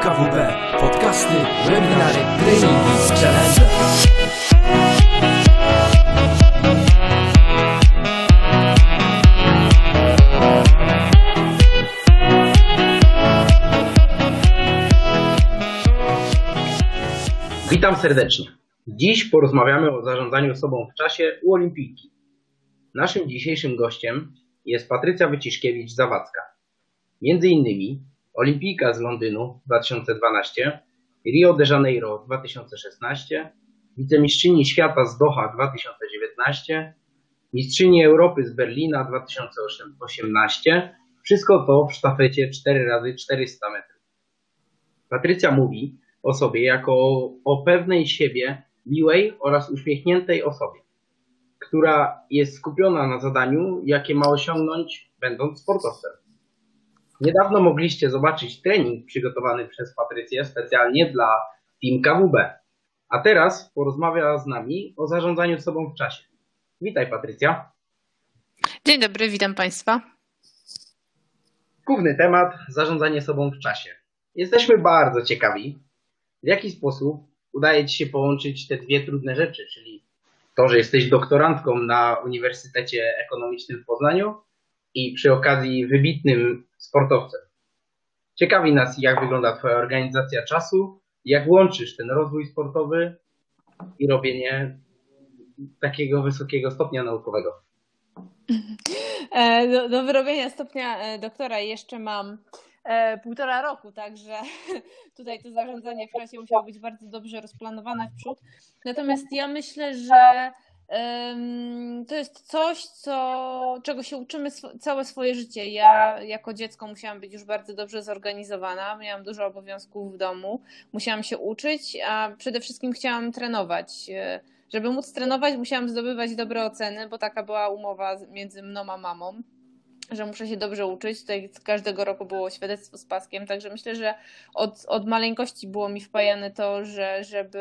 KWB, podcasty, webinary, treningi, challenge. Witam serdecznie. Dziś porozmawiamy o zarządzaniu sobą w czasie u Olimpijki. Naszym dzisiejszym gościem jest Patrycja Wyciszkiewicz-Zawadzka. Między innymi Olimpijka z Londynu 2012, Rio de Janeiro 2016, wicemistrzyni świata z Doha 2019, mistrzyni Europy z Berlina 2018. Wszystko to w sztafecie 4x400 metrów. Patrycja mówi o sobie jako o pewnej siebie miłej oraz uśmiechniętej osobie, która jest skupiona na zadaniu, jakie ma osiągnąć, będąc sportowcem. Niedawno mogliście zobaczyć trening przygotowany przez Patrycję specjalnie dla Team KWB. A teraz porozmawia z nami o zarządzaniu sobą w czasie. Witaj Patrycja. Dzień dobry, witam Państwa. Główny temat zarządzanie sobą w czasie. Jesteśmy bardzo ciekawi, w jaki sposób udaje Ci się połączyć te dwie trudne rzeczy, czyli to, że jesteś doktorantką na Uniwersytecie Ekonomicznym w Poznaniu i przy okazji wybitnym sportowcem. Ciekawi nas, jak wygląda Twoja organizacja czasu, jak łączysz ten rozwój sportowy i robienie takiego wysokiego stopnia naukowego. E, do, do wyrobienia stopnia e, doktora jeszcze mam e, półtora roku, także tutaj to zarządzanie w czasie musiało być bardzo dobrze rozplanowane w przód. Natomiast ja myślę, że to jest coś, co, czego się uczymy całe swoje życie. Ja jako dziecko musiałam być już bardzo dobrze zorganizowana, miałam dużo obowiązków w domu, musiałam się uczyć, a przede wszystkim chciałam trenować. Żeby móc trenować, musiałam zdobywać dobre oceny, bo taka była umowa między mną a mamą że muszę się dobrze uczyć. Tutaj każdego roku było świadectwo z paskiem, także myślę, że od, od maleńkości było mi wpajane to, że żeby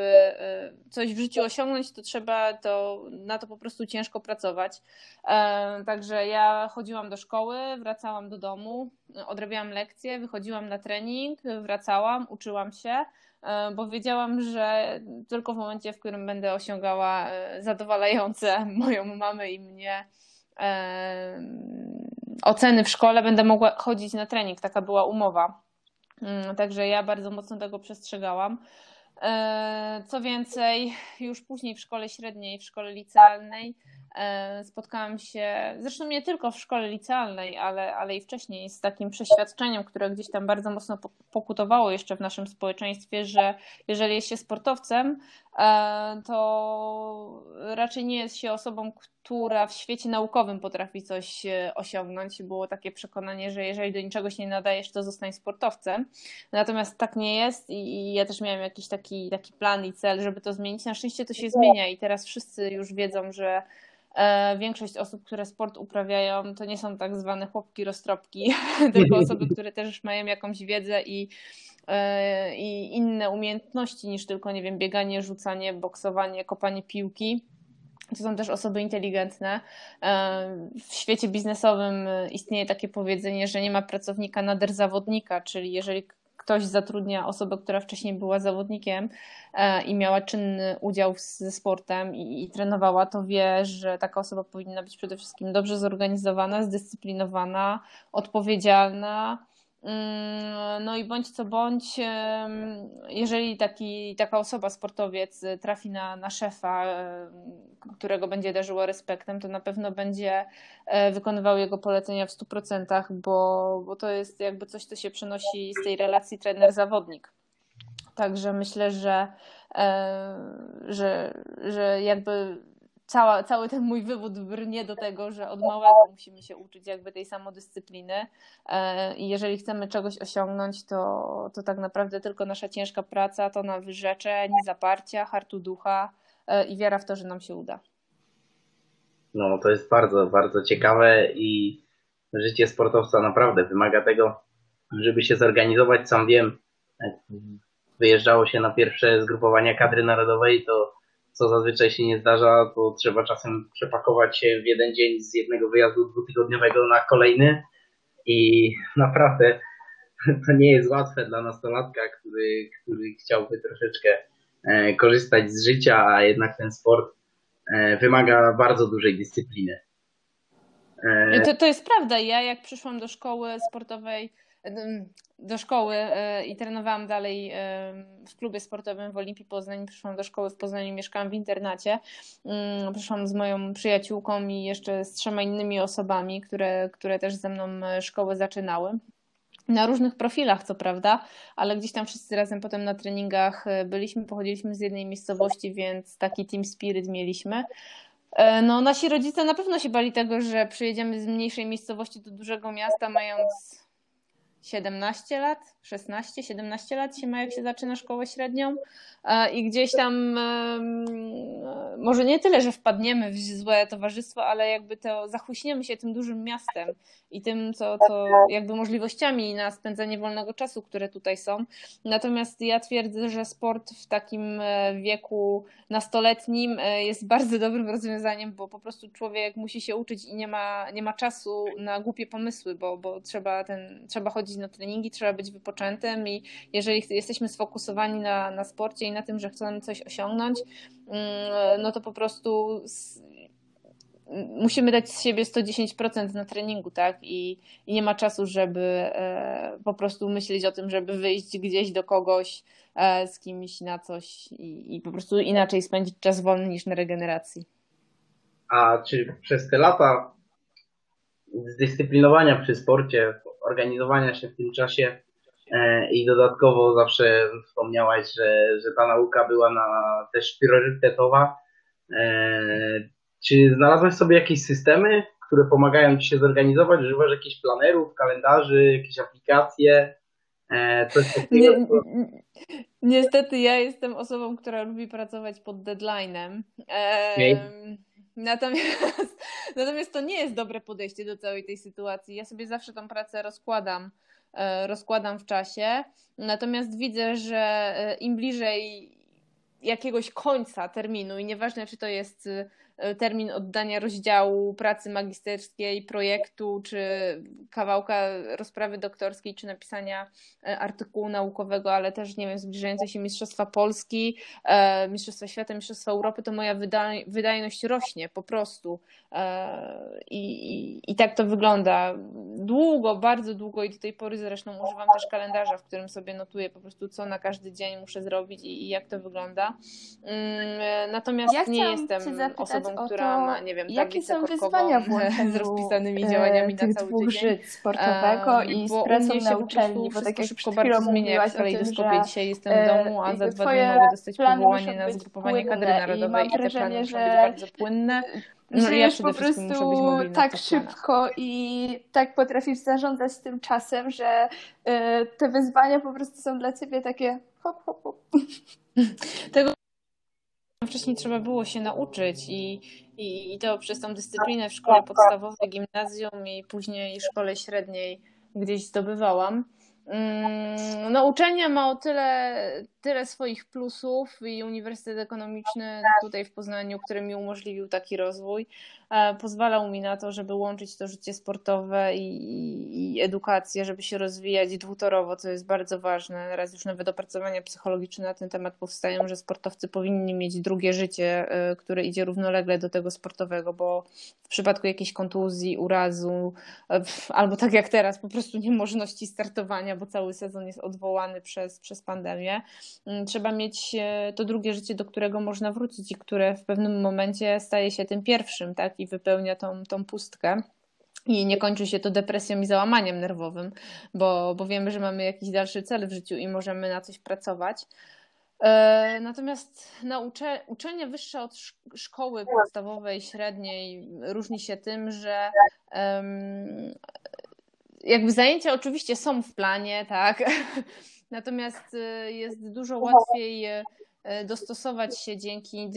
y, coś w życiu osiągnąć, to trzeba to, na to po prostu ciężko pracować. E, także ja chodziłam do szkoły, wracałam do domu, odrabiałam lekcje, wychodziłam na trening, wracałam, uczyłam się e, bo wiedziałam, że tylko w momencie, w którym będę osiągała e, zadowalające moją mamę i mnie oceny w szkole będę mogła chodzić na trening. Taka była umowa. Mm, także ja bardzo mocno tego przestrzegałam. E, co więcej, już później w szkole średniej, w szkole licealnej spotkałam się, zresztą nie tylko w szkole licealnej, ale, ale i wcześniej, z takim przeświadczeniem, które gdzieś tam bardzo mocno pokutowało jeszcze w naszym społeczeństwie, że jeżeli jest się sportowcem, e, to raczej nie jest się osobą, która w świecie naukowym potrafi coś e, osiągnąć. Było takie przekonanie, że jeżeli do niczego się nie nadajesz, to zostań sportowcem. Natomiast tak nie jest i ja też miałam jakiś taki, taki plan i cel, żeby to zmienić. Na szczęście to się zmienia i teraz wszyscy już wiedzą, że E, większość osób, które sport uprawiają, to nie są tak zwane chłopki roztropki, tylko osoby, które też mają jakąś wiedzę i, e, i inne umiejętności niż tylko, nie wiem, bieganie, rzucanie, boksowanie, kopanie piłki. To są też osoby inteligentne. E, w świecie biznesowym istnieje takie powiedzenie, że nie ma pracownika nader zawodnika, czyli jeżeli ktoś zatrudnia osobę, która wcześniej była zawodnikiem e, i miała czynny udział ze sportem i, i trenowała, to wie, że taka osoba powinna być przede wszystkim dobrze zorganizowana, zdyscyplinowana, odpowiedzialna no i bądź co bądź, jeżeli taki, taka osoba, sportowiec trafi na, na szefa, którego będzie darzyło respektem, to na pewno będzie e, wykonywał jego polecenia w 100%, bo, bo to jest jakby coś, co się przenosi z tej relacji trener-zawodnik. Także myślę, że, e, że, że jakby cała, cały ten mój wywód brnie do tego, że od małego musimy się uczyć jakby tej samodyscypliny e, i jeżeli chcemy czegoś osiągnąć, to, to tak naprawdę tylko nasza ciężka praca, to na wyrzeczeń, zaparcia, hartu ducha e, i wiara w to, że nam się uda. No, to jest bardzo, bardzo ciekawe i życie sportowca naprawdę wymaga tego, żeby się zorganizować. Sam wiem, wyjeżdżało się na pierwsze zgrupowania kadry narodowej, to co zazwyczaj się nie zdarza, to trzeba czasem przepakować się w jeden dzień z jednego wyjazdu dwutygodniowego na kolejny i naprawdę to nie jest łatwe dla nastolatka, który, który chciałby troszeczkę e, korzystać z życia, a jednak ten sport e, wymaga bardzo dużej dyscypliny. E, to, to jest prawda. Ja jak przyszłam do szkoły sportowej, do szkoły i trenowałam dalej w klubie sportowym w Olimpii Poznań. Przyszłam do szkoły w Poznaniu, mieszkałam w internacie. Mm, przyszłam z moją przyjaciółką i jeszcze z trzema innymi osobami, które, które też ze mną szkołę zaczynały na różnych profilach, co prawda, ale gdzieś tam wszyscy razem potem na treningach e, byliśmy, pochodziliśmy z jednej miejscowości, więc taki team spirit mieliśmy. E, no, nasi rodzice na pewno się bali tego, że przyjedziemy z mniejszej miejscowości do dużego miasta, mając 17 lat, 16, 17 lat się ma, jak się zaczyna szkołę średnią e, i gdzieś tam e, może nie tyle, że wpadniemy w złe towarzystwo, ale jakby to zachuśniemy się tym dużym miastem i tym, co, co jakby możliwościami na spędzanie wolnego czasu, które tutaj są. Natomiast ja twierdzę, że sport w takim e, wieku nastoletnim jest bardzo dobrym rozwiązaniem, bo po prostu człowiek musi się uczyć i nie ma, nie ma czasu na głupie pomysły, bo, bo trzeba, ten, trzeba chodzić na treningi, trzeba być wypoczętym i jeżeli jesteśmy sfokusowani na, na sporcie i na tym, że chcemy coś osiągnąć, mm, no to po prostu musimy dać z siebie 110% na treningu, tak? I, I, nie ma czasu, żeby e, po prostu myśleć o tym, żeby wyjść gdzieś do kogoś e, z kimś na coś i, i, po prostu inaczej spędzić czas wolny niż na regeneracji. A czy przez te lata zdyscyplinowania przy sporcie, organizowania się w tym czasie e, i dodatkowo zawsze wspomniałaś, że, że ta nauka była na, też priorytetowa. E, czy znalazłaś sobie jakieś systemy, które pomagają Ci się zorganizować? Używasz jakichś planerów, kalendarzy, jakieś aplikacje? E, coś takiego? Niestety ja jestem osobą, która lubi pracować pod deadline'em. Okay. Natomiast, natomiast to nie jest dobre podejście do całej tej sytuacji. Ja sobie zawsze tą pracę rozkładam, e, rozkładam w czasie. Natomiast widzę, że e, im bliżej jakiegoś końca terminu i nieważne, czy to jest E, termin oddania rozdziału pracy magisterskiej, projektu, czy kawałka rozprawy doktorskiej, czy napisania e, artykułu naukowego, ale też, nie wiem, zbliżające się Mistrzostwa Polski, e, Mistrzostwa Świata, Mistrzostwa Europy, to moja wydajność rośnie po prostu. I, i, I tak to wygląda. Długo, bardzo długo i do tej pory zresztą używam też kalendarza, w którym sobie notuję po prostu, co na każdy dzień muszę zrobić i, i jak to wygląda. Mm, natomiast ja nie jestem osobą, osobą, która to, ma, nie wiem, jakie są wyzwania w z rozpisanymi działaniami tych na cały dwóch tydzień. żyć sportowego i z pracą na uczelni, bo tak jak szybko bardzo zmienia jak kalejdoskopie. Dzisiaj jestem w domu, a za dwa dni mogę dostać powołanie na zgrupowanie kadry narodowej i, i te plany muszą być bardzo płynne. No, ja po prostu tak szybko i tak potrafisz zarządzać tym czasem, że y, te wyzwania po prostu są dla ciebie takie hop, hop, hop. Tego wcześniej trzeba było się nauczyć i, i, i to przez tą dyscyplinę w szkole podstawowej, gimnazjum i później szkole średniej gdzieś zdobywałam. Mm, no, uczelnia ma o tyle, tyle swoich plusów i Uniwersytet Ekonomiczny tutaj w Poznaniu, który mi umożliwił taki rozwój, pozwalał mi na to, żeby łączyć to życie sportowe i, i edukację, żeby się rozwijać dwutorowo, co jest bardzo ważne. Raz już nawet opracowania psychologiczne na ten temat powstają, że sportowcy powinni mieć drugie życie, e, które idzie równolegle do tego sportowego, bo w przypadku jakiejś kontuzji, urazu, e, albo tak jak teraz, po prostu niemożności startowania, bo cały sezon jest odwołany przez, przez pandemię, mm, trzeba mieć to drugie życie, do którego można wrócić i które w pewnym momencie staje się tym pierwszym, tak, i wypełnia tą, tą pustkę. I nie kończy się to depresją i załamaniem nerwowym, bo, bo wiemy, że mamy jakiś dalszy cel w życiu i możemy na coś pracować. E, natomiast naucze, uczenie wyższe od szkoły podstawowej, średniej różni się tym, że um, jakby zajęcia oczywiście są w planie, tak. Natomiast y, jest dużo łatwiej y, dostosować się dzięki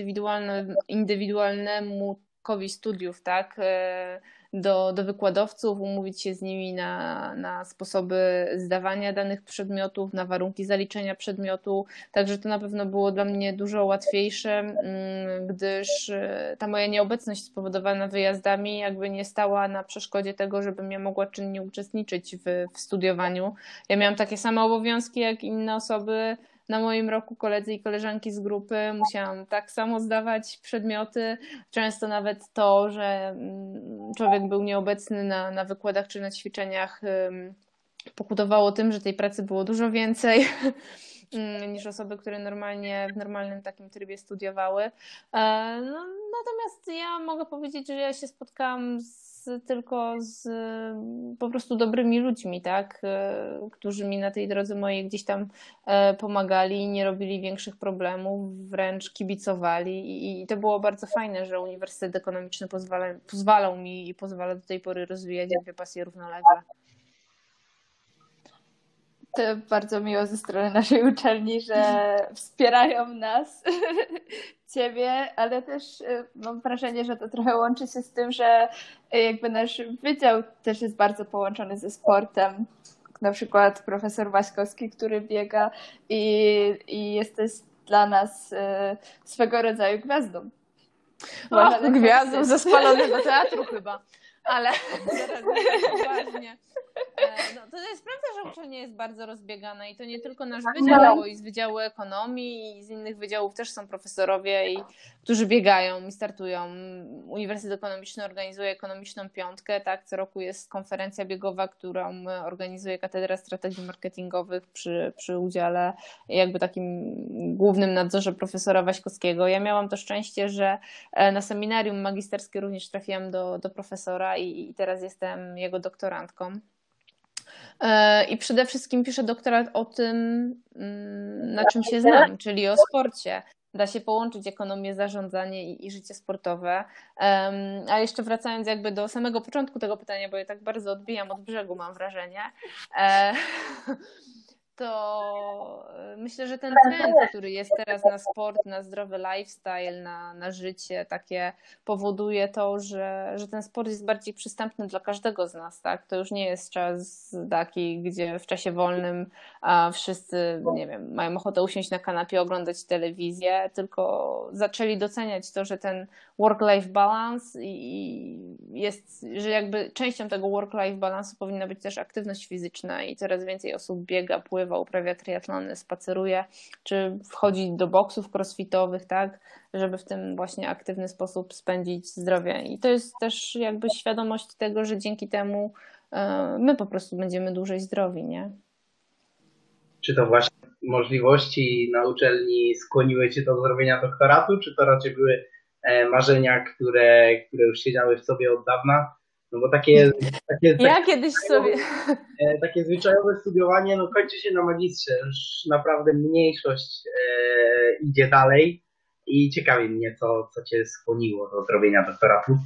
indywidualnemu, indywidualnemu studiów, tak? do, do wykładowców, umówić się z nimi na, na sposoby zdawania danych przedmiotów, na warunki zaliczenia przedmiotu. Także to na pewno było dla mnie dużo łatwiejsze, mm, gdyż e, ta moja nieobecność spowodowana wyjazdami jakby nie stała na przeszkodzie tego, żebym ja mogła czynnie uczestniczyć w, w studiowaniu. Ja miałam takie same obowiązki jak inne osoby na moim roku koledzy i koleżanki z grupy musiałam tak samo zdawać przedmioty. Często nawet to, że mm, człowiek był nieobecny na, na wykładach czy na ćwiczeniach, pokutowało tym, że tej pracy było dużo więcej niż osoby, które normalnie w normalnym takim trybie studiowały. E, no, natomiast ja mogę powiedzieć, że ja się spotkałam z tylko z po prostu dobrymi ludźmi, tak, e, którzy mi na tej drodze mojej gdzieś tam e, pomagali, nie robili większych problemów, wręcz kibicowali i to było bardzo fajne, że Uniwersytet Ekonomiczny pozwala, pozwalał mi i pozwala do tej pory rozwijać dwie pasje równolegle. To bardzo miło ze strony naszej uczelni, że wspierają nas ciebie, ale też y, mam wrażenie, że to trochę łączy się z tym, że y, jakby nasz wydział też jest bardzo połączony ze sportem. Na przykład profesor Waśkowski, który biega i, i jesteś dla nas y, swego rodzaju gwiazdą. O, tak gwiazdą ze spalonego teatru chyba. Ale teraz poważnie. E, no, to jest prawda, że uczelnia jest bardzo rozbiegana i to nie tylko nasz wydział, bo i z Wydziału Ekonomii i z innych wydziałów też są profesorowie, i, którzy biegają i startują. Uniwersytet Ekonomiczny organizuje ekonomiczną piątkę, tak, co roku jest konferencja biegowa, którą organizuje Katedra Strategii Marketingowych przy, przy udziale jakby takim głównym nadzorze profesora Waśkowskiego. Ja miałam to szczęście, że e, na seminarium magisterskie również trafiłam do, do profesora i, i teraz jestem jego doktorantką. E, I przede wszystkim piszę doktorat o tym, mm, na czym się znam, czyli o sporcie. Da się połączyć ekonomię, zarządzanie i, i życie sportowe. A jeszcze wracając jakby do samego początku tego pytania, bo ja tak bardzo odbijam od brzegu, mam wrażenie. E, to e, myślę, że ten trend, który jest teraz na sport, na zdrowy lifestyle, na, na życie, takie powoduje to, że, że ten sport jest bardziej przystępny dla każdego z nas, tak? To już nie jest czas taki, gdzie w czasie wolnym a wszyscy, nie wiem, mają ochotę usiąść na kanapie, oglądać telewizję, tylko zaczęli doceniać to, że ten work-life balance i jest, że jakby częścią tego work-life balansu powinna być też aktywność fizyczna i coraz więcej osób biega, pływa, uprawia triatlony, spaceruje, czy wchodzi do boksów crossfitowych, tak, żeby w tym właśnie aktywny sposób spędzić zdrowie. I to jest też jakby świadomość tego, że dzięki temu e, my po prostu będziemy dłużej zdrowi, nie? Czy to właśnie możliwości na uczelni skłoniły Cię do zrobienia doktoratu, czy to raczej były e, marzenia, które, które już siedziały w sobie od dawna? No bo takie, takie, ja takie, kiedyś sobie. E, takie zwyczajowe studiowanie no kończy się na magistrze. Już naprawdę mniejszość e, idzie dalej i ciekawi mnie, co, co cię skłoniło do zrobienia doktoratu.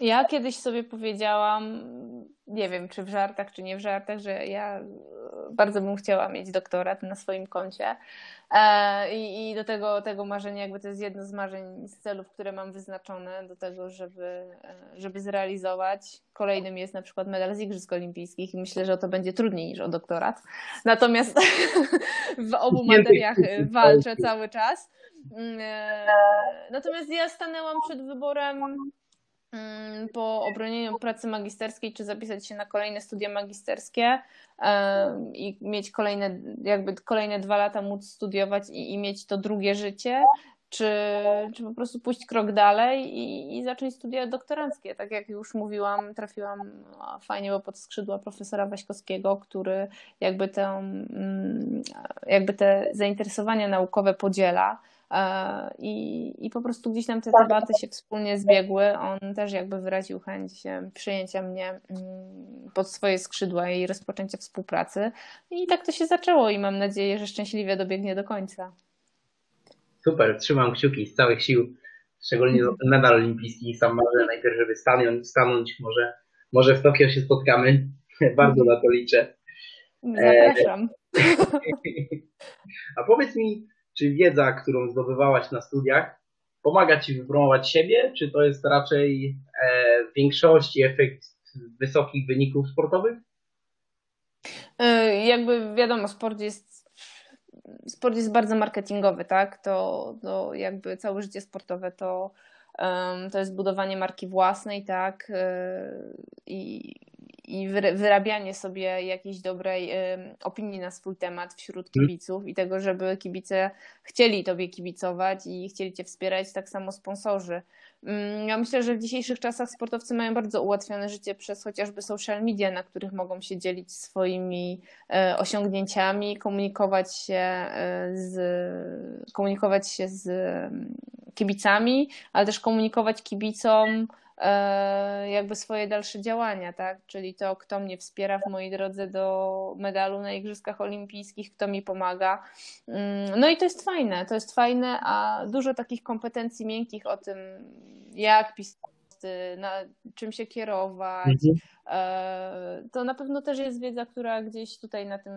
Ja kiedyś sobie powiedziałam, nie wiem czy w żartach, czy nie w żartach, że ja bardzo bym chciała mieć doktorat na swoim koncie. E, I, I, do tego, tego marzenia, jakby to jest jedno z marzeń, z celów, które mam wyznaczone do tego, żeby, e, żeby zrealizować. Kolejnym jest na przykład medal z Igrzysk Olimpijskich i myślę, że to będzie trudniej niż o doktorat. Natomiast w obu materiach walczę cały czas. Mm, e, natomiast ja stanęłam przed wyborem po obronieniu pracy magisterskiej, czy zapisać się na kolejne studia magisterskie i mieć kolejne, jakby kolejne dwa lata móc studiować i, i mieć to drugie życie, czy, czy po prostu pójść krok dalej i, i zacząć studia doktoranckie. Tak jak już mówiłam, trafiłam fajnie bo pod skrzydła profesora Waśkowskiego, który jakby, tę, mm, jakby te zainteresowania naukowe podziela I, I po prostu gdzieś tam te tematy się wspólnie zbiegły. On też jakby wyraził chęć e, przyjęcia mnie mm, pod swoje skrzydła i rozpoczęcia współpracy. I tak to się zaczęło i mam nadzieję, że szczęśliwie dobiegnie do końca. Super, trzymam kciuki z całych sił, szczególnie medal olimpijski. Sam marzę najpierw, żeby stanąć, stanąć może, może w Tokio się spotkamy. Bardzo na to liczę. Zapraszam. A powiedz mi, czy wiedza, którą zdobywałaś na studiach, pomaga Ci wypromować siebie, czy to jest raczej e, w większości efekt wysokich wyników sportowych? E, jakby wiadomo, sport jest sport jest bardzo marketingowy, tak? To, to jakby całe życie sportowe to, to jest budowanie marki własnej, tak? E, I, i wyrabianie sobie jakiejś dobrej opinii na swój temat wśród mhm. kibiców i tego, żeby kibice chcieli tobie kibicować i chcieli cię wspierać, tak samo sponsorzy. Mm, ja myślę, że w dzisiejszych czasach sportowcy mają bardzo ułatwione życie przez chociażby social media, na których mogą się dzielić swoimi e, osiągnięciami, komunikować się e, z, komunikować się z mm, kibicami, ale też komunikować kibicom jakby swoje dalsze działania, tak? Czyli to, kto mnie wspiera w mojej drodze do medalu na Igrzyskach Olimpijskich, kto mi pomaga. Mm, no i to jest fajne, to jest fajne, a dużo takich kompetencji miękkich o tym, jak pisać na czym się kierować. Mhm. E, to na pewno też jest wiedza, która gdzieś tutaj na, tym,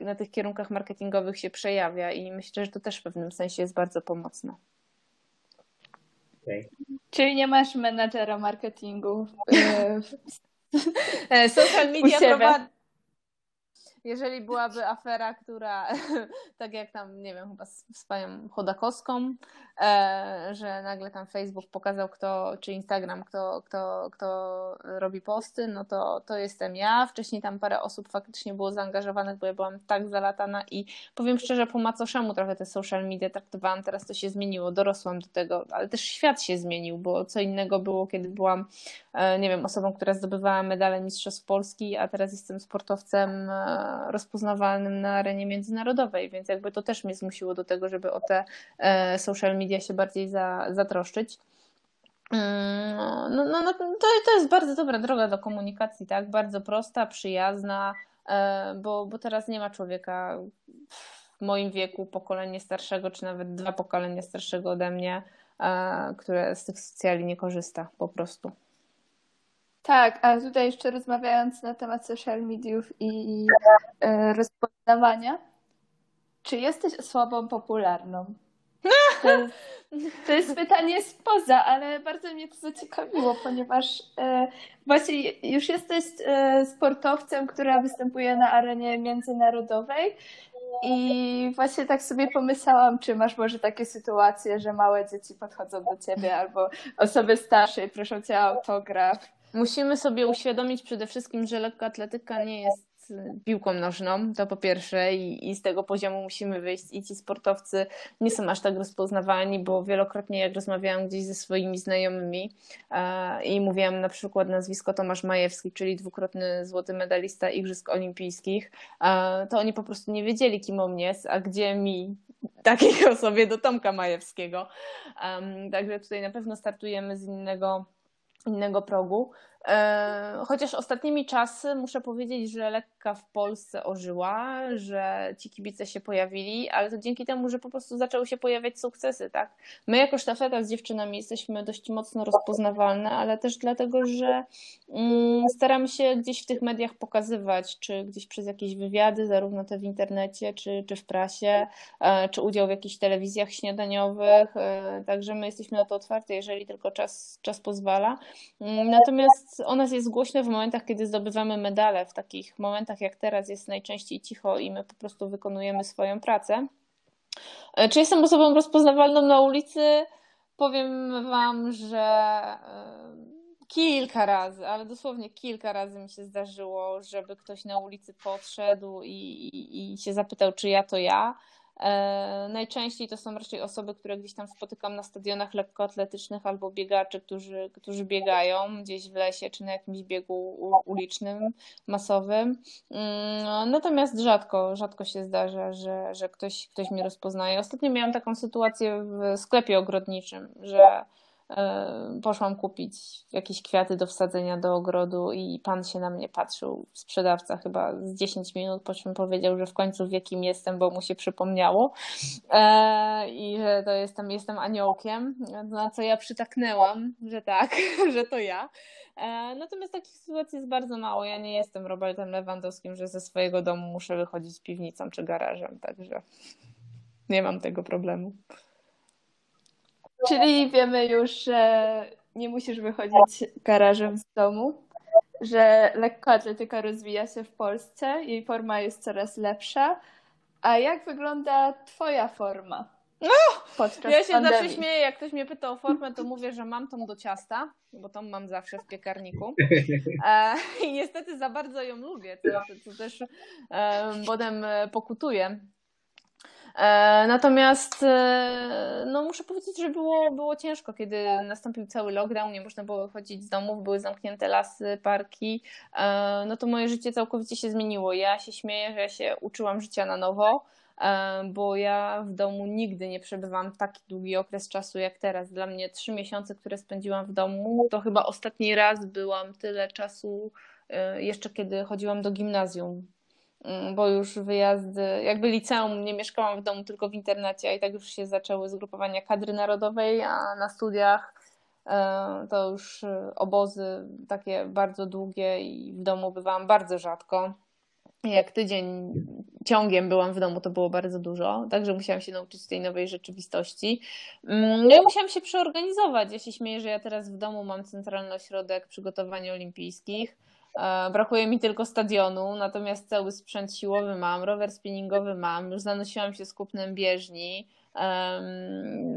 na tych kierunkach marketingowych się przejawia i myślę, że to też w pewnym sensie jest bardzo pomocne. Okay. Czyli nie masz menadżera marketingu. E, social media prowadzi jeżeli byłaby afera, która, tak jak tam, nie wiem, chyba z, z panią Chodakowską, że nagle tam Facebook pokazał, kto, czy Instagram, kto, kto, kto robi posty, no to, to jestem ja. Wcześniej tam parę osób faktycznie było zaangażowanych, bo ja byłam tak zalatana i powiem szczerze, po macoszemu trochę te social media traktowałam. Teraz to się zmieniło, dorosłam do tego, ale też świat się zmienił, bo co innego było, kiedy byłam, e, nie wiem, osobą, która zdobywała medale Mistrzostw Polski, a teraz jestem sportowcem e, rozpoznawalnym na arenie międzynarodowej, więc jakby to też mnie zmusiło do tego, żeby o te e, social media się bardziej za, zatroszczyć. Mm, no, no, no, to, to jest bardzo dobra droga do komunikacji, tak? Bardzo prosta, przyjazna, e, bo, bo teraz nie ma człowieka w moim wieku, pokolenie starszego, czy nawet dwa pokolenia starszego ode mnie, e, które z tych socjali nie korzysta po prostu. Tak, a tutaj jeszcze rozmawiając na temat social mediów i e, rozpoznawania, czy jesteś osobą popularną? To jest, pytanie spoza, ale bardzo mnie to zaciekawiło, ponieważ e, właśnie już jesteś e, sportowcem, która występuje na arenie międzynarodowej i właśnie tak sobie pomyślałam, czy masz może takie sytuacje, że małe dzieci podchodzą do ciebie albo osoby starsze i proszą cię o autograf. Musimy sobie uświadomić przede wszystkim, że lekkoatletyka nie jest piłką nożną, to po pierwsze i, i z tego poziomu musimy wyjść i ci sportowcy nie są aż tak rozpoznawani, bo wielokrotnie jak rozmawiałam gdzieś ze swoimi znajomymi e, i mówiłam na przykład nazwisko Tomasz Majewski, czyli dwukrotny złoty medalista Igrzysk Olimpijskich, e, to oni po prostu nie wiedzieli kim on jest, a gdzie mi takiej osobie do Tomka Majewskiego. Także tutaj na pewno startujemy z innego innego progu. E, chociaż ostatnimi czasy muszę powiedzieć, że lekka w Polsce ożyła, że ci kibice się pojawili, ale to dzięki temu, że po prostu zaczęły się pojawiać sukcesy, tak? My jako sztafeta z dziewczynami jesteśmy dość mocno rozpoznawalne, ale też dlatego, że mm, staramy się gdzieś w tych mediach pokazywać, czy gdzieś przez jakieś wywiady, zarówno te w internecie, czy, czy w prasie, e, czy udział w jakichś telewizjach śniadaniowych, e, także my jesteśmy na to otwarte, jeżeli tylko czas, czas pozwala. Mm, o nas jest głośno w momentach, kiedy zdobywamy medale. W takich momentach jak teraz jest najczęściej cicho i my po prostu wykonujemy swoją pracę. E, czy jestem osobą rozpoznawalną na ulicy? Powiem Wam, że e, kilka razy, ale dosłownie kilka razy mi się zdarzyło, żeby ktoś na ulicy podszedł i, i, i się zapytał, czy ja to ja. E, najczęściej to są raczej osoby, które gdzieś tam spotykam na stadionach lekkoatletycznych albo biegacze, którzy, którzy biegają gdzieś w lesie czy na jakimś biegu ulicznym, masowym. Mm, natomiast rzadko, rzadko się zdarza, że, że ktoś, ktoś mnie rozpoznaje. Ostatnio miałam taką sytuację w sklepie ogrodniczym, że poszłam kupić jakieś kwiaty do wsadzenia do ogrodu i pan się na mnie patrzył, sprzedawca chyba z 10 minut, po czym powiedział, że w końcu wie kim jestem, bo mu się przypomniało e, i że to jestem, jestem aniołkiem, na co ja przytaknęłam, że tak, że to ja. E, natomiast takich sytuacji jest bardzo mało. Ja nie jestem Robertem Lewandowskim, że ze swojego domu muszę wychodzić z piwnicą czy garażem, także nie mam tego problemu. Czyli wiemy już, że nie musisz wychodzić garażem z domu, że lekkoatletyka rozwija się w Polsce, jej forma jest coraz lepsza. A jak wygląda Twoja forma? Podczas ja się pandemii? zawsze śmieję, jak ktoś mnie pyta o formę, to mówię, że mam tą do ciasta, bo tą mam zawsze w piekarniku. E, I niestety za bardzo ją lubię, co, co też e, potem pokutuje. E, natomiast e, no, muszę powiedzieć, że było, było ciężko, kiedy nastąpił cały lockdown, nie można było wychodzić z domów, były zamknięte lasy, parki. E, no to moje życie całkowicie się zmieniło. Ja się śmieję, że ja się uczyłam życia na nowo bo ja w domu nigdy nie przebywam taki długi okres czasu jak teraz. Dla mnie trzy miesiące, które spędziłam w domu, to chyba ostatni raz byłam tyle czasu jeszcze kiedy chodziłam do gimnazjum. Mm, bo już wyjazdy, jakby liceum, nie mieszkałam w domu, tylko w internacie, a i tak już się zaczęły zgrupowania kadry narodowej, a na studiach e, to już e, obozy takie bardzo długie i w domu bywałam bardzo rzadko. Jak tydzień ciągiem byłam w domu, to było bardzo dużo, także musiałam się nauczyć tej nowej rzeczywistości. Mm, no i musiałam się przeorganizować. Ja się śmieję, że ja teraz w domu mam centralny ośrodek przygotowań olimpijskich brakuje mi tylko stadionu, natomiast cały sprzęt siłowy mam, rower spinningowy mam, już zanosiłam się z kupnem bieżni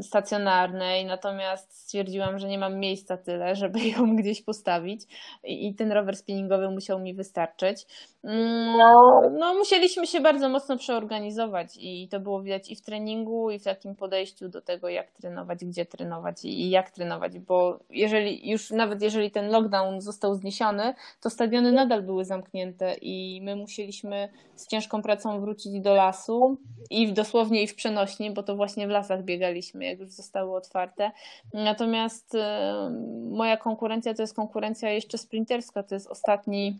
stacjonarnej, natomiast stwierdziłam, że nie mam miejsca tyle, żeby ją gdzieś postawić i, ten rower spinningowy musiał mi wystarczyć. Mm, no, no, musieliśmy się bardzo mocno przeorganizować i to było widać i w treningu, i w takim podejściu do tego, jak trenować, gdzie trenować i jak trenować, bo jeżeli już nawet jeżeli ten lockdown został zniesiony, to stadiony nadal były zamknięte i my musieliśmy z ciężką pracą wrócić do lasu i dosłownie i w przenośni, bo to właśnie w lasach biegaliśmy, jak już zostały otwarte. Natomiast e, moja konkurencja to jest konkurencja jeszcze sprinterska, to jest ostatni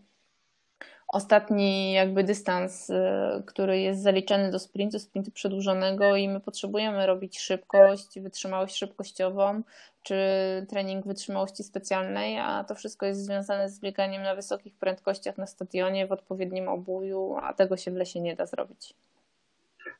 ostatni jakby dystans, y, który jest zaliczany do sprintu, sprintu przedłużonego i my potrzebujemy robić szybkość, wytrzymałość szybkościową, czy trening wytrzymałości specjalnej, a to wszystko jest związane z bieganiem na wysokich prędkościach na stadionie, w odpowiednim obuju, a tego się w lesie nie da zrobić.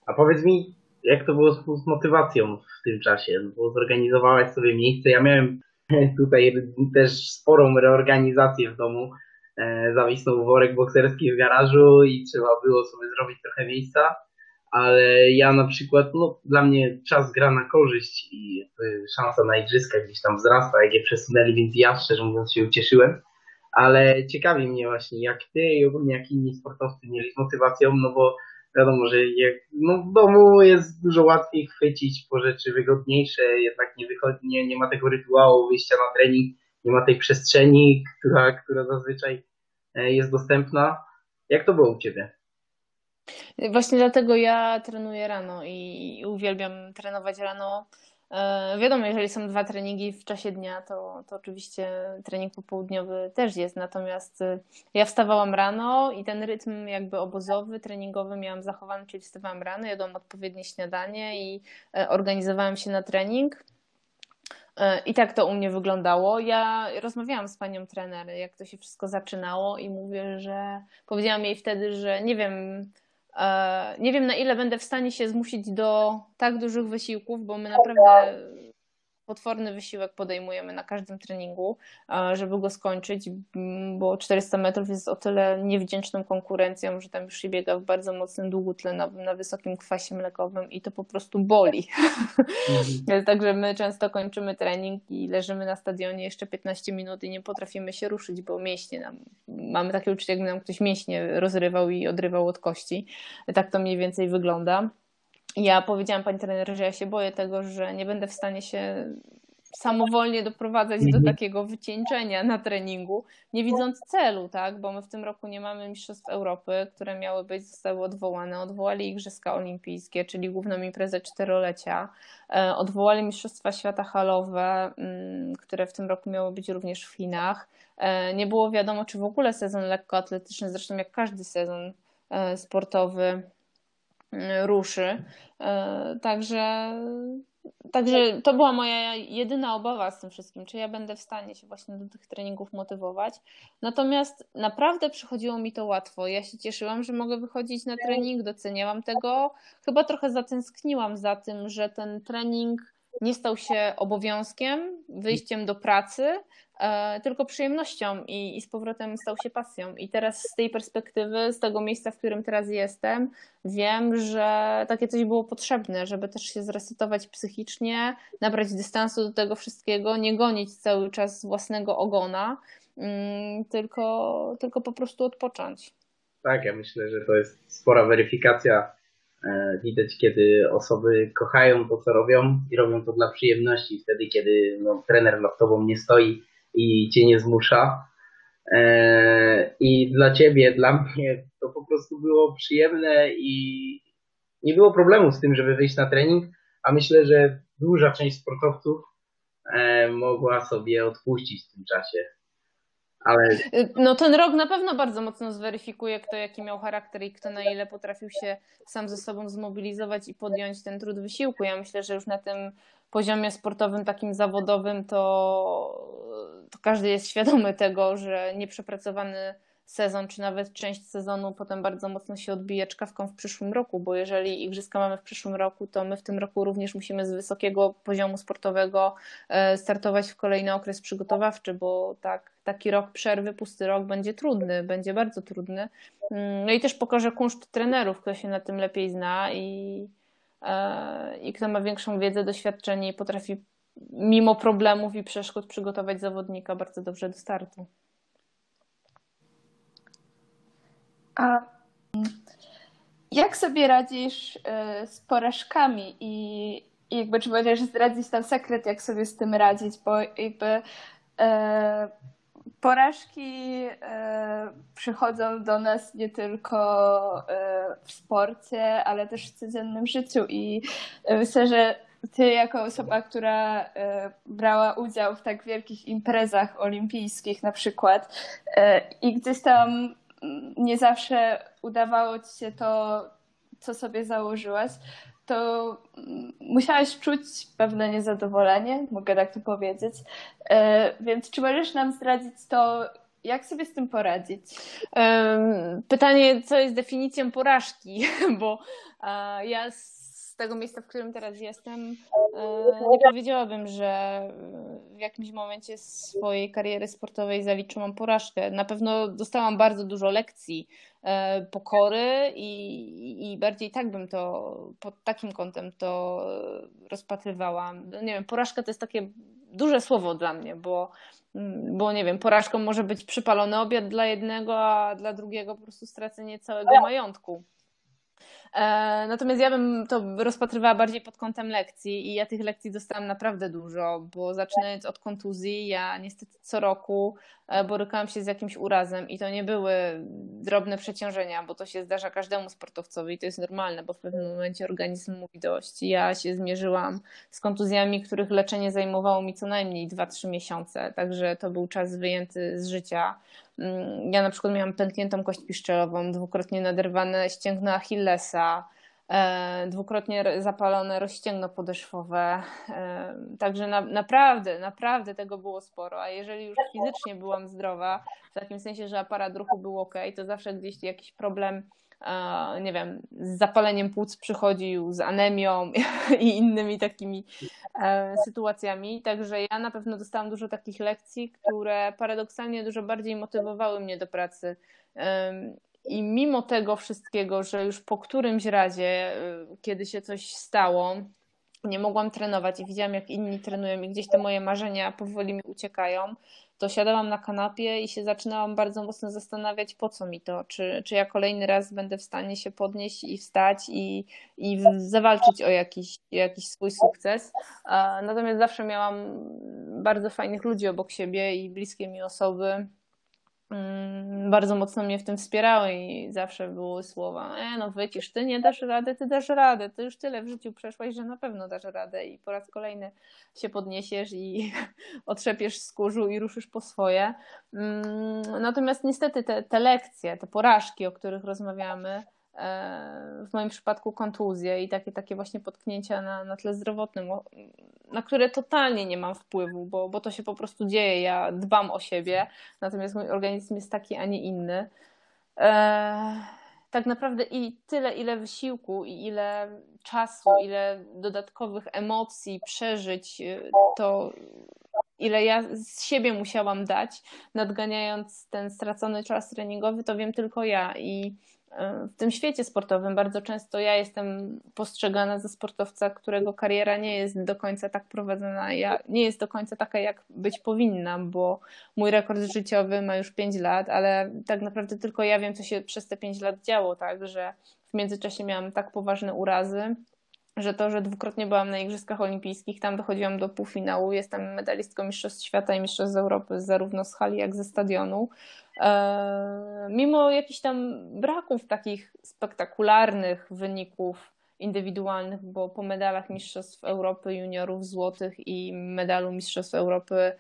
A powiedz mi, jak to było z motywacją w tym czasie? Bo zorganizowałaś sobie miejsce. Ja miałem tutaj też sporą reorganizację w domu E, zawisnął worek bokserski w garażu i trzeba było sobie zrobić trochę miejsca, ale ja na przykład, no dla mnie czas gra na korzyść i szansa na igrzyska gdzieś tam wzrasta, jak je przesunęli, więc ja szczerze mówiąc się ucieszyłem, ale ciekawi mnie właśnie jak ty i ogólnie jak inni sportowcy mieli z motywacją, no bo wiadomo, że jak, no w domu jest dużo łatwiej chwycić po rzeczy wygodniejsze, jednak nie wychodzi, nie, nie ma tego rytuału wyjścia na trening, nie ma tej przestrzeni, która, która zazwyczaj e, jest dostępna. Jak to było u Ciebie? Właśnie dlatego ja trenuję rano i uwielbiam trenować rano. E, wiadomo, jeżeli są dwa treningi w czasie dnia, to, to oczywiście trening popołudniowy też jest. Natomiast e, ja wstawałam rano i ten rytm jakby obozowy, treningowy miałam zachowany, czyli wstawałam rano, jadłam odpowiednie śniadanie i organizowałam się na trening. E, I tak to u mnie wyglądało. Ja rozmawiałam z panią trener, jak to się wszystko zaczynało, i mówię, że powiedziałam jej wtedy, że nie wiem, e, nie wiem na ile będę w stanie się zmusić do tak dużych wysiłków, bo my naprawdę potworny wysiłek podejmujemy na każdym treningu, żeby go skończyć, bo 400 metrów jest o tyle niewdzięczną konkurencją, że tam już się biega w bardzo mocnym długu tlenowym, na wysokim kwasie mlekowym i to po prostu boli. Mhm. Także my często kończymy trening i leżymy na stadionie jeszcze 15 minut i nie potrafimy się ruszyć, bo mięśnie nam, mamy takie uczucie, jakby nam ktoś mięśnie rozrywał i odrywał od kości. Tak to mniej więcej wygląda ja powiedziałam pani trener, że ja się boję tego, że nie będę w stanie się samowolnie doprowadzać do mhm. takiego wycieńczenia na treningu, nie widząc celu, tak? Bo my w tym roku nie mamy Mistrzostw Europy, które miały być, zostały odwołane. Odwołali Igrzyska Olimpijskie, czyli główną imprezę czterolecia. E, odwołali Mistrzostwa Świata halowe, mm, które w tym roku miały być również w Chinach. E, nie było wiadomo, czy w ogóle sezon lekkoatletyczny, zresztą jak każdy sezon e, sportowy, ruszy. E, także, także to była moja jedyna obawa z tym wszystkim, czy ja będę w stanie się właśnie do tych treningów motywować. Natomiast naprawdę przychodziło mi to łatwo. Ja się cieszyłam, że mogę wychodzić na trening, doceniałam tego. Chyba trochę zatęskniłam za tym, że ten trening nie stał się obowiązkiem, wyjściem do pracy, tylko przyjemnością i, i z powrotem stał się pasją. I teraz z tej perspektywy, z tego miejsca, w którym teraz jestem, wiem, że takie coś było potrzebne, żeby też się zresetować psychicznie, nabrać dystansu do tego wszystkiego, nie gonić cały czas własnego ogona, mm, tylko, tylko po prostu odpocząć. Tak, ja myślę, że to jest spora weryfikacja. E, widać, kiedy osoby kochają to, co robią i robią to dla przyjemności. Wtedy, kiedy no, trener nad tobą nie stoi i cię nie zmusza. E, I dla ciebie, dla mnie to po prostu było przyjemne i nie było problemu z tym, żeby wyjść na trening, a myślę, że duża część sportowców e, mogła sobie odpuścić w tym czasie. Ale... No ten rok na pewno bardzo mocno zweryfikuje, kto jaki miał charakter i kto na ile potrafił się sam ze sobą zmobilizować i podjąć ten trud wysiłku. Ja myślę, że już na tym poziomie sportowym, takim zawodowym, to, to każdy jest świadomy tego, że nieprzepracowany sezon, czy nawet część sezonu potem bardzo mocno się odbije czkawką w przyszłym roku, bo jeżeli igrzyska mamy w przyszłym roku, to my w tym roku również musimy z wysokiego poziomu sportowego e, startować w kolejny okres przygotowawczy, bo tak, taki rok przerwy, pusty rok będzie trudny, będzie bardzo trudny. Mm, no i też pokaże kunszt trenerów, kto się na tym lepiej zna i, i kto ma większą wiedzę, doświadczenie i potrafi mimo problemów i przeszkód przygotować zawodnika bardzo dobrze do startu. A jak sobie radzisz e, z porażkami i jakby czy możesz zdradzić tam sekret, jak sobie z tym radzić, bo jakby e, porażki e, przychodzą do nas nie tylko e, w sporcie, ale też w codziennym życiu i myślę, że ty jako osoba, która e, brała udział w tak wielkich imprezach olimpijskich na przykład e, i gdzieś tam nie zawsze udawało ci się to, co sobie założyłaś, to musiałaś czuć pewne niezadowolenie, mogę tak to powiedzieć. E, więc czy możesz nam zdradzić to, jak sobie z tym poradzić? Pytanie, co jest definicją porażki, bo ja tego miejsca, w którym teraz jestem, e, nie powiedziałabym, że w jakimś momencie swojej kariery sportowej zaliczyłam porażkę. Na pewno dostałam bardzo dużo lekcji E, pokory i, i bardziej tak bym to pod takim kątem to rozpatrywała. No nie wiem, porażka to jest takie duże słowo dla mnie, bo, bo nie wiem, porażką może być przypalony obiad dla jednego, a dla drugiego po prostu stracenie całego majątku. E, natomiast ja bym to rozpatrywała bardziej pod kątem lekcji i ja tych lekcji dostałam naprawdę dużo, bo zaczynając od kontuzji, ja niestety co roku e, borykałam się z jakimś urazem i to nie były drobne przeciążenia, bo to się zdarza każdemu sportowcowi i to jest normalne, bo w pewnym momencie organizm mówi dość. Ja się zmierzyłam z kontuzjami, których leczenie zajmowało mi co najmniej 2-3 miesiące, także to był czas wyjęty z życia. Mm, ja na przykład miałam pękniętą kość piszczelową, dwukrotnie naderwane ścięgno Achillesa, e, dwukrotnie zapalone rozścięgno podeszwowe. E, także na, naprawdę, naprawdę tego było sporo. A jeżeli już fizycznie byłam zdrowa, w takim sensie, że aparat ruchu był ok, to zawsze gdzieś jakiś problem nie wiem, z zapaleniem płuc przychodził, z anemią i innymi takimi e, sytuacjami. Także ja na pewno dostałam dużo takich lekcji, które paradoksalnie dużo bardziej motywowały mnie do pracy. I mimo tego wszystkiego, że już po którymś razie, e, kiedy się coś stało, nie mogłam trenować i widziałam, jak inni trenują, i gdzieś te moje marzenia powoli mi uciekają, to siadałam na kanapie i się zaczynałam bardzo mocno zastanawiać, po co mi to, czy, czy ja kolejny raz będę w stanie się podnieść i wstać i, i zawalczyć o jakiś, jakiś swój sukces. Natomiast zawsze miałam bardzo fajnych ludzi obok siebie i bliskie mi osoby, bardzo mocno mnie w tym wspierały i zawsze były słowa, e no wycisz, ty nie dasz rady, ty dasz radę, ty już tyle w życiu przeszłaś, że na pewno dasz radę i po raz kolejny się podniesiesz i otrzepiesz z kurzu i ruszysz po swoje. Mm, natomiast niestety te, te lekcje, te porażki, o których rozmawiamy, w moim przypadku kontuzje i takie, takie właśnie potknięcia na, na tle zdrowotnym, na które totalnie nie mam wpływu, bo, bo to się po prostu dzieje. Ja dbam o siebie, natomiast mój organizm jest taki, a nie inny. E, tak naprawdę i tyle, ile wysiłku i ile czasu, ile dodatkowych emocji, przeżyć, y, to ile ja z siebie musiałam dać, nadganiając ten stracony czas treningowy, to wiem tylko ja. I w tym świecie sportowym. Bardzo często ja jestem postrzegana za sportowca, którego kariera nie jest do końca tak prowadzona, ja, nie jest do końca taka, jak być powinna, bo mój rekord życiowy ma już 5 lat, ale tak naprawdę tylko ja wiem, co się przez te 5 lat działo, tak, że w międzyczasie miałam tak poważne urazy, że to, że dwukrotnie byłam na Igrzyskach Olimpijskich, tam dochodziłam do półfinału, jestem medalistką Mistrzostw Świata i Mistrzostw Europy zarówno z hali, jak ze stadionu. E, mimo jakichś tam braków takich spektakularnych wyników indywidualnych, bo po medalach Mistrzostw Europy juniorów złotych i medalu Mistrzostw Europy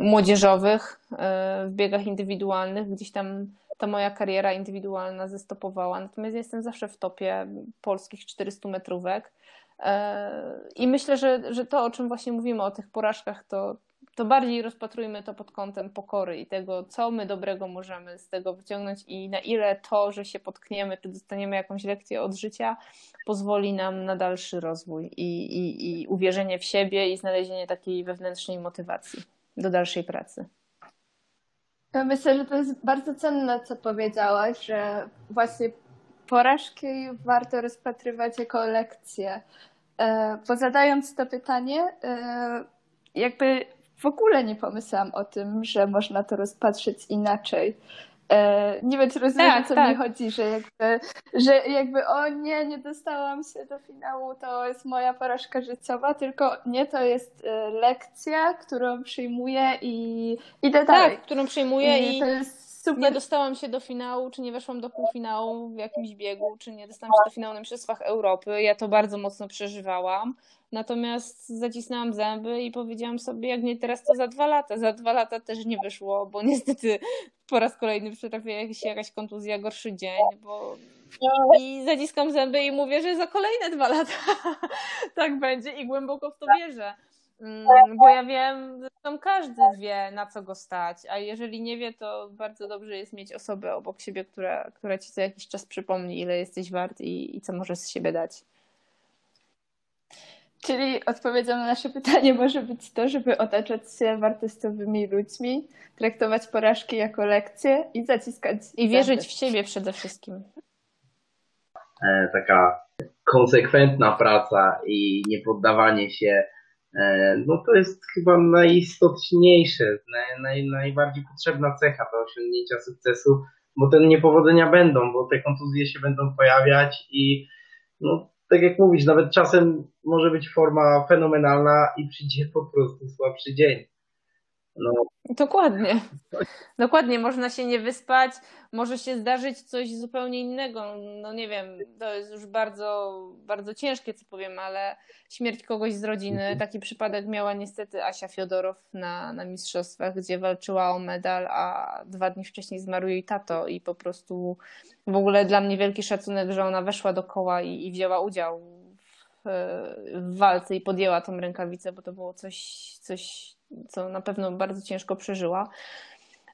młodzieżowych e, w biegach indywidualnych gdzieś tam ta moja kariera indywidualna zestopowała. Natomiast jestem zawsze w topie polskich 400 metrówek. E, I myślę, że, że to, o czym właśnie mówimy, o tych porażkach, to, to bardziej rozpatrujmy to pod kątem pokory i tego, co my dobrego możemy z tego wyciągnąć i na ile to, że się potkniemy, czy dostaniemy jakąś lekcję od życia, pozwoli nam na dalszy rozwój i, i, i uwierzenie w siebie i znalezienie takiej wewnętrznej motywacji do dalszej pracy. Myślę, że to jest bardzo cenne, co powiedziałaś, że właśnie porażki warto rozpatrywać jako lekcje. E, bo zadając to pytanie, e, jakby w ogóle nie pomyślałam o tym, że można to rozpatrzeć inaczej. E, nie wiem, czy rozumiesz, tak, o co tak. mi chodzi, że jakby, że jakby o nie, nie dostałam się do finału, to jest moja porażka życiowa, tylko nie, to jest e, lekcja, którą przyjmuję i idę dalej. Tak, którą przyjmuję i, i to jest super. nie dostałam się do finału, czy nie weszłam do półfinału w jakimś biegu, czy nie dostałam się do finału na Mistrzostwach Europy. Ja to bardzo mocno przeżywałam. Natomiast zacisnęłam zęby i powiedziałam sobie, jak nie teraz, to za dwa lata. Za dwa lata też nie wyszło, bo niestety po raz kolejny przytrafiła się jakaś kontuzja, gorszy dzień, bo i zaciskam zęby i mówię, że za kolejne dwa lata tak będzie i głęboko w to wierzę. Mm, bo ja wiem, zresztą każdy wie, na co go stać, a jeżeli nie wie, to bardzo dobrze jest mieć osobę obok siebie, która, która ci co jakiś czas przypomni, ile jesteś wart i, i co możesz z siebie dać. Czyli odpowiedzią na nasze pytanie może być to, żeby otaczać się wartościowymi ludźmi, traktować porażki jako lekcje i zaciskać. I wierzyć w siebie przede wszystkim. E, taka konsekwentna praca i niepoddawanie się, e, no to jest chyba najistotniejsze, naj, naj, najbardziej potrzebna cecha do osiągnięcia sukcesu, bo te niepowodzenia będą, bo te kontuzje się będą pojawiać i no, tak jak mówisz, nawet czasem może być forma fenomenalna i przyjdzie po prostu słabszy dzień. No. Dokładnie. Dokładnie, można się nie wyspać, może się zdarzyć coś zupełnie innego. No nie wiem, to jest już bardzo, bardzo ciężkie, co powiem, ale śmierć kogoś z rodziny. Mhm. Taki przypadek miała niestety Asia Fiodorow na, na mistrzostwach, gdzie walczyła o medal, a dwa dni wcześniej zmarł jej tato i po prostu w ogóle dla mnie wielki szacunek, że ona weszła do koła i, i wzięła udział w, w walce i podjęła tą rękawicę, bo to było coś, coś co na pewno bardzo ciężko przeżyła.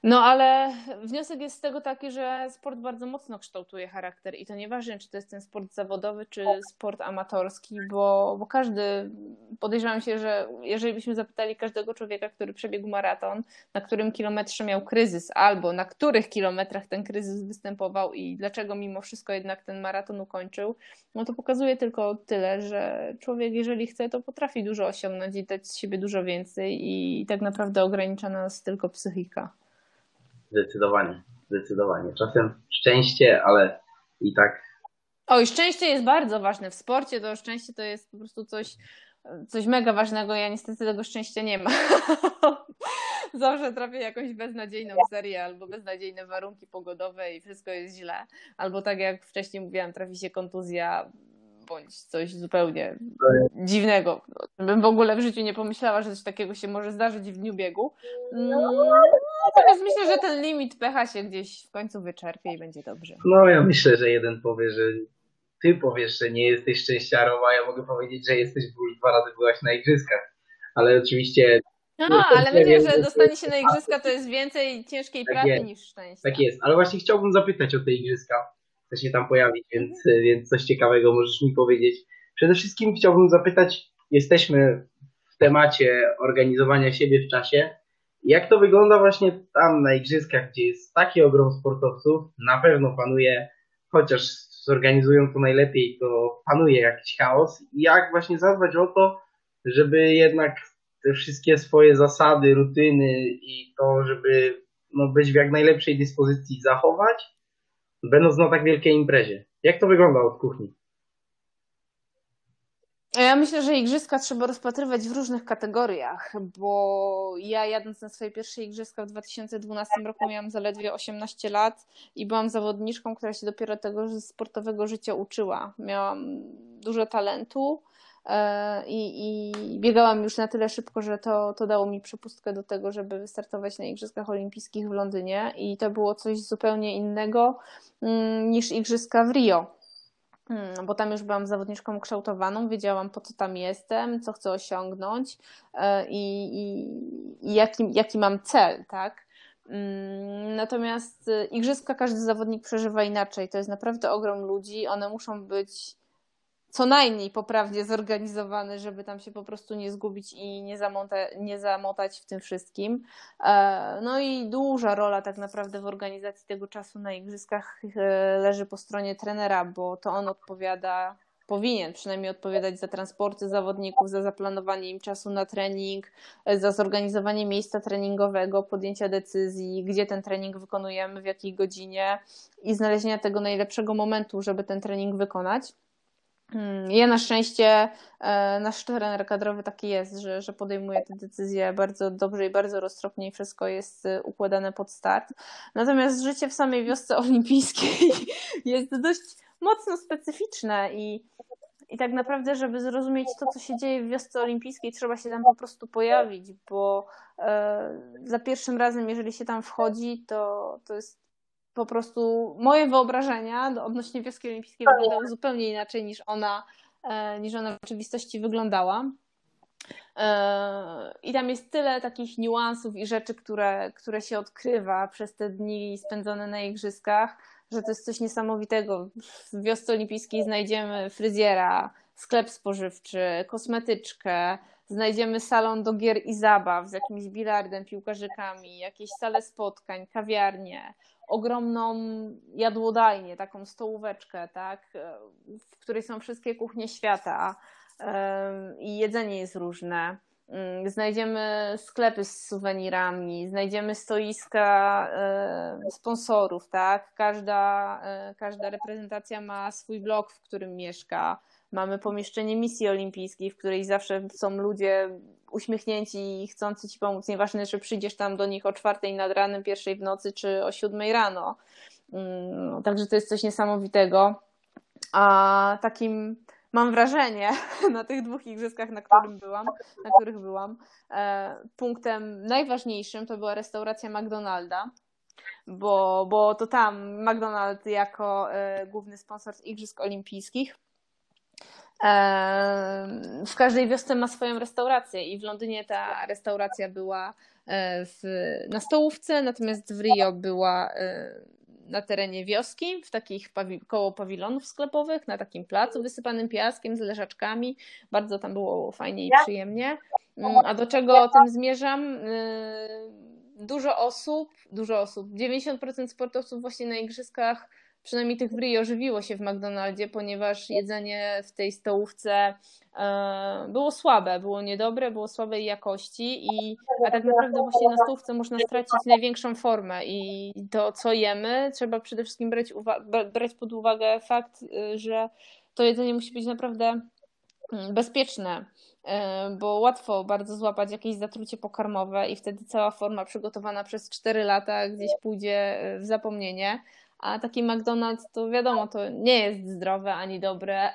No ale wniosek jest z tego taki, że sport bardzo mocno kształtuje charakter i to nieważne, czy to jest ten sport zawodowy, czy sport amatorski, bo, bo każdy, podejrzewam się, że jeżeli byśmy zapytali każdego człowieka, który przebiegł maraton, na którym kilometrze miał kryzys, albo na których kilometrach ten kryzys występował i dlaczego mimo wszystko jednak ten maraton ukończył, no to pokazuje tylko tyle, że człowiek, jeżeli chce, to potrafi dużo osiągnąć i dać z siebie dużo więcej i tak naprawdę ogranicza nas tylko psychika. Zdecydowanie, zdecydowanie. Czasem szczęście, ale i tak. Oj, szczęście jest bardzo ważne w sporcie. To szczęście to jest po prostu coś, coś mega ważnego. Ja niestety tego szczęścia nie mam. Zawsze trafię jakąś beznadziejną serię albo beznadziejne warunki pogodowe i wszystko jest źle. Albo tak jak wcześniej mówiłam, trafi się kontuzja bądź coś zupełnie dziwnego. Bym w ogóle w życiu nie pomyślała, że coś takiego się może zdarzyć w dniu biegu. Natomiast myślę, że ten limit pecha się gdzieś w końcu wyczerpie i będzie dobrze. No ja myślę, że jeden powie, że ty powiesz, że nie jesteś szczęściarą, a ja mogę powiedzieć, że jesteś, bo już dwa razy byłaś na igrzyskach. Ale oczywiście No, ale myślę, że dostanie się na igrzyska to jest więcej ciężkiej Tak pracy jest. niż szczęścia. Tak jest, ale właśnie chciałbym zapytać o te igrzyska. Chcę się tam pojawić, więc, więc coś ciekawego możesz mi powiedzieć. Przede wszystkim chciałbym zapytać, jesteśmy w temacie organizowania siebie w czasie. Jak to wygląda właśnie tam na igrzyskach, gdzie jest taki ogrom sportowców? Na pewno panuje, chociaż zorganizują to najlepiej, to panuje jakiś chaos. Jak właśnie zadbać o to, żeby jednak te wszystkie swoje zasady, rutyny i to, żeby no, być w jak najlepszej dyspozycji zachować, będąc na tak wielkiej imprezie. Jak to wygląda od kuchni? Ja myślę, że igrzyska trzeba rozpatrywać w różnych kategoriach, bo ja jadąc na swoje pierwsze igrzyska w 2012 roku miałam zaledwie 18 lat i byłam zawodniczką, która się dopiero tego sportowego życia uczyła. Miałam dużo talentu e, i, i biegałam już na tyle szybko, że to, to dało mi przepustkę do tego, żeby wystartować na Igrzyskach Olimpijskich w Londynie i to było coś zupełnie innego mm, niż Igrzyska w Rio. Hmm, bo tam już byłam zawodniczką ukształtowaną, wiedziałam po co tam jestem, co chcę osiągnąć e, i, i, i jaki, jaki mam cel, tak? Mm, Natomiast e, igrzyska każdy zawodnik przeżywa inaczej. To jest naprawdę ogrom ludzi. One muszą być co najmniej poprawnie zorganizowane, żeby tam się po prostu nie zgubić i nie, nie zamotać w tym wszystkim. E, No i duża rola tak naprawdę w organizacji tego czasu na igrzyskach e, leży po stronie trenera, bo to on odpowiada, powinien przynajmniej odpowiadać za transporty zawodników, za zaplanowanie im czasu na trening, e, za zorganizowanie miejsca treningowego, podjęcia decyzji, gdzie ten trening wykonujemy, w jakiej godzinie i znalezienia tego najlepszego momentu, żeby ten trening wykonać. Mm, Ja na szczęście, e, nasz trener kadrowy taki jest, że, że podejmuje te decyzje bardzo dobrze i bardzo roztropnie i wszystko jest e, układane pod start. Natomiast życie w samej wiosce olimpijskiej jest dość mocno specyficzne i, i tak naprawdę, żeby zrozumieć to, co się dzieje w wiosce olimpijskiej, trzeba się tam po prostu pojawić, bo e, za pierwszym razem, jeżeli się tam wchodzi, to, to jest po prostu moje wyobrażenia odnośnie wioski olimpijskiej wyglądały zupełnie inaczej niż ona, e, niż ona w rzeczywistości wyglądała. E, I tam jest tyle takich niuansów i rzeczy, które, które się odkrywa przez te dni spędzone na igrzyskach, że to jest coś niesamowitego. W wiosce olimpijskiej znajdziemy fryzjera, sklep spożywczy, kosmetyczkę, znajdziemy salon do gier i zabaw z jakimś bilardem, piłkarzykami, jakieś sale spotkań, kawiarnie, ogromną jadłodajnię, taką stołóweczkę, tak, w której są wszystkie kuchnie świata em, i jedzenie jest różne. Mm, Znajdziemy sklepy z suwenirami, znajdziemy stoiska e, sponsorów, tak? Każda, e, każda reprezentacja ma swój blok, w którym mieszka. Mamy pomieszczenie misji olimpijskiej, w której zawsze są ludzie uśmiechnięci i chcący ci pomóc. Nieważne, czy przyjdziesz tam do nich o czwartej nad ranem, pierwszej w nocy, czy o siódmej rano. Mm, Także to jest coś niesamowitego. A takim mam wrażenie na tych dwóch igrzyskach, na, którym byłam, na których byłam, e, punktem najważniejszym to była restauracja McDonalda, bo, bo to tam McDonald jako e, główny sponsor Igrzysk Olimpijskich w każdej wiosce ma swoją restaurację i w Londynie ta restauracja była e, w, na stołówce, natomiast w Rio była e, na terenie wioski, w takich pawi- koło pawilonów sklepowych, na takim placu wysypanym piaskiem z leżaczkami. Bardzo tam było fajnie i przyjemnie. Mm, A do czego tym zmierzam? Yy, Dużo osób, dużo osób, 90% sportowców właśnie na igrzyskach, przynajmniej tych w Rio, się w McDonaldzie, ponieważ jedzenie w tej stołówce e, było słabe, było niedobre, było słabej jakości i a tak naprawdę właśnie na stołówce można stracić największą formę i to, co jemy, trzeba przede wszystkim brać, brać pod uwagę fakt, y, że to jedzenie musi być naprawdę mm, bezpieczne, y, bo łatwo bardzo złapać jakieś zatrucie pokarmowe i wtedy cała forma przygotowana przez 4 lata gdzieś pójdzie w zapomnienie. A taki McDonald's to wiadomo, to nie jest zdrowe ani dobre,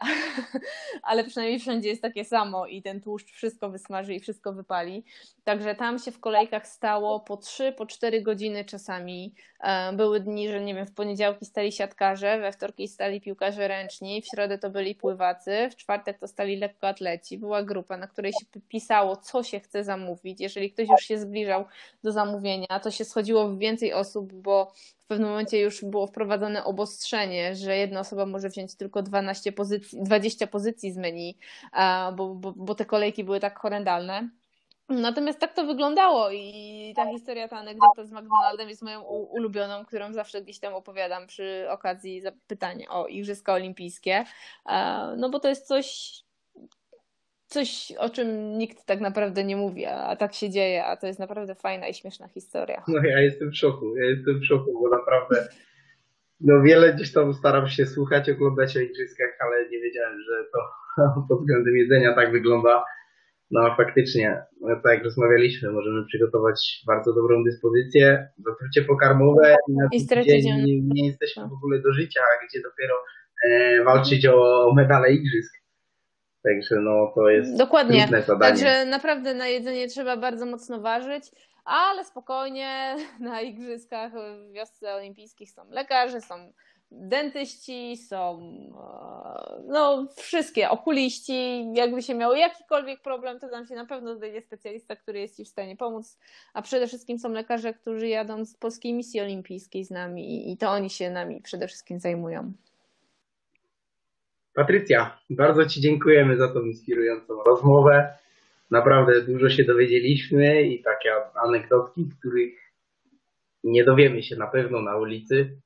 ale przynajmniej wszędzie jest takie samo i ten tłuszcz wszystko wysmaży i wszystko wypali. Także tam się w kolejkach stało po 3, po 4 godziny czasami. E, były dni, że nie wiem, w poniedziałki stali siatkarze, we wtorki stali piłkarze ręczni, w środę to byli pływacy, w czwartek to stali lekkoatleci. Była grupa, na której się pisało, co się chce zamówić. Jeżeli ktoś już się zbliżał do zamówienia, to się schodziło w więcej osób, bo w pewnym momencie już było wprowadzone obostrzenie, że jedna osoba może wziąć tylko 12 pozycji, 20 pozycji z menu, bo, bo, bo te kolejki były tak horrendalne. Natomiast tak to wyglądało i ta historia, ta anegdota z McDonaldem jest moją ulubioną, którą zawsze gdzieś tam opowiadam przy okazji zapytań o Igrzyska Olimpijskie. No bo to jest coś, coś, o czym nikt tak naprawdę nie mówi, a tak się dzieje, a to jest naprawdę fajna i śmieszna historia. No ja jestem w szoku, ja jestem w szoku, bo naprawdę no wiele gdzieś tam staram się słuchać, oglądać o igrzyskach, ale nie wiedziałem, że to pod względem jedzenia tak wygląda. No faktycznie, no, tak jak rozmawialiśmy, możemy przygotować bardzo dobrą dyspozycję, zatrucie pokarmowe i na I dzień nie, nie jesteśmy w ogóle do życia, gdzie dopiero e, walczyć o medale igrzysk. Także no to jest Dokładnie. trudne zadanie. Także naprawdę na jedzenie trzeba bardzo mocno ważyć, ale spokojnie na igrzyskach w wiosce olimpijskich są lekarze, są dentyści, są e, no wszystkie, okuliści, jakby się miało jakikolwiek problem, to tam się na pewno znajdzie specjalista, który jest Ci w stanie pomóc, a przede wszystkim są lekarze, którzy jadą z Polskiej Misji Olimpijskiej z nami i to oni się nami przede wszystkim zajmują. Patrycja, bardzo Ci dziękujemy za tą inspirującą rozmowę. Naprawdę dużo się dowiedzieliśmy i takie anegdotki, których nie dowiemy się na pewno na ulicy.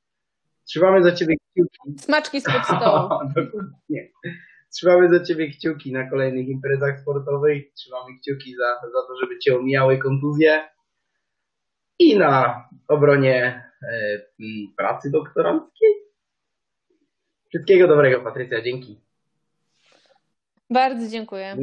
Trzymamy za Ciebie kciuki. Smaczki spod stołu. Dokładnie. Trzymamy za Ciebie kciuki na kolejnych imprezach sportowych. Trzymamy kciuki za, za to, żeby Cię omijały kontuzje. I na obronie e, pracy doktoranckiej. Wszystkiego dobrego, Patrycja. Dzięki. Bardzo dziękuję.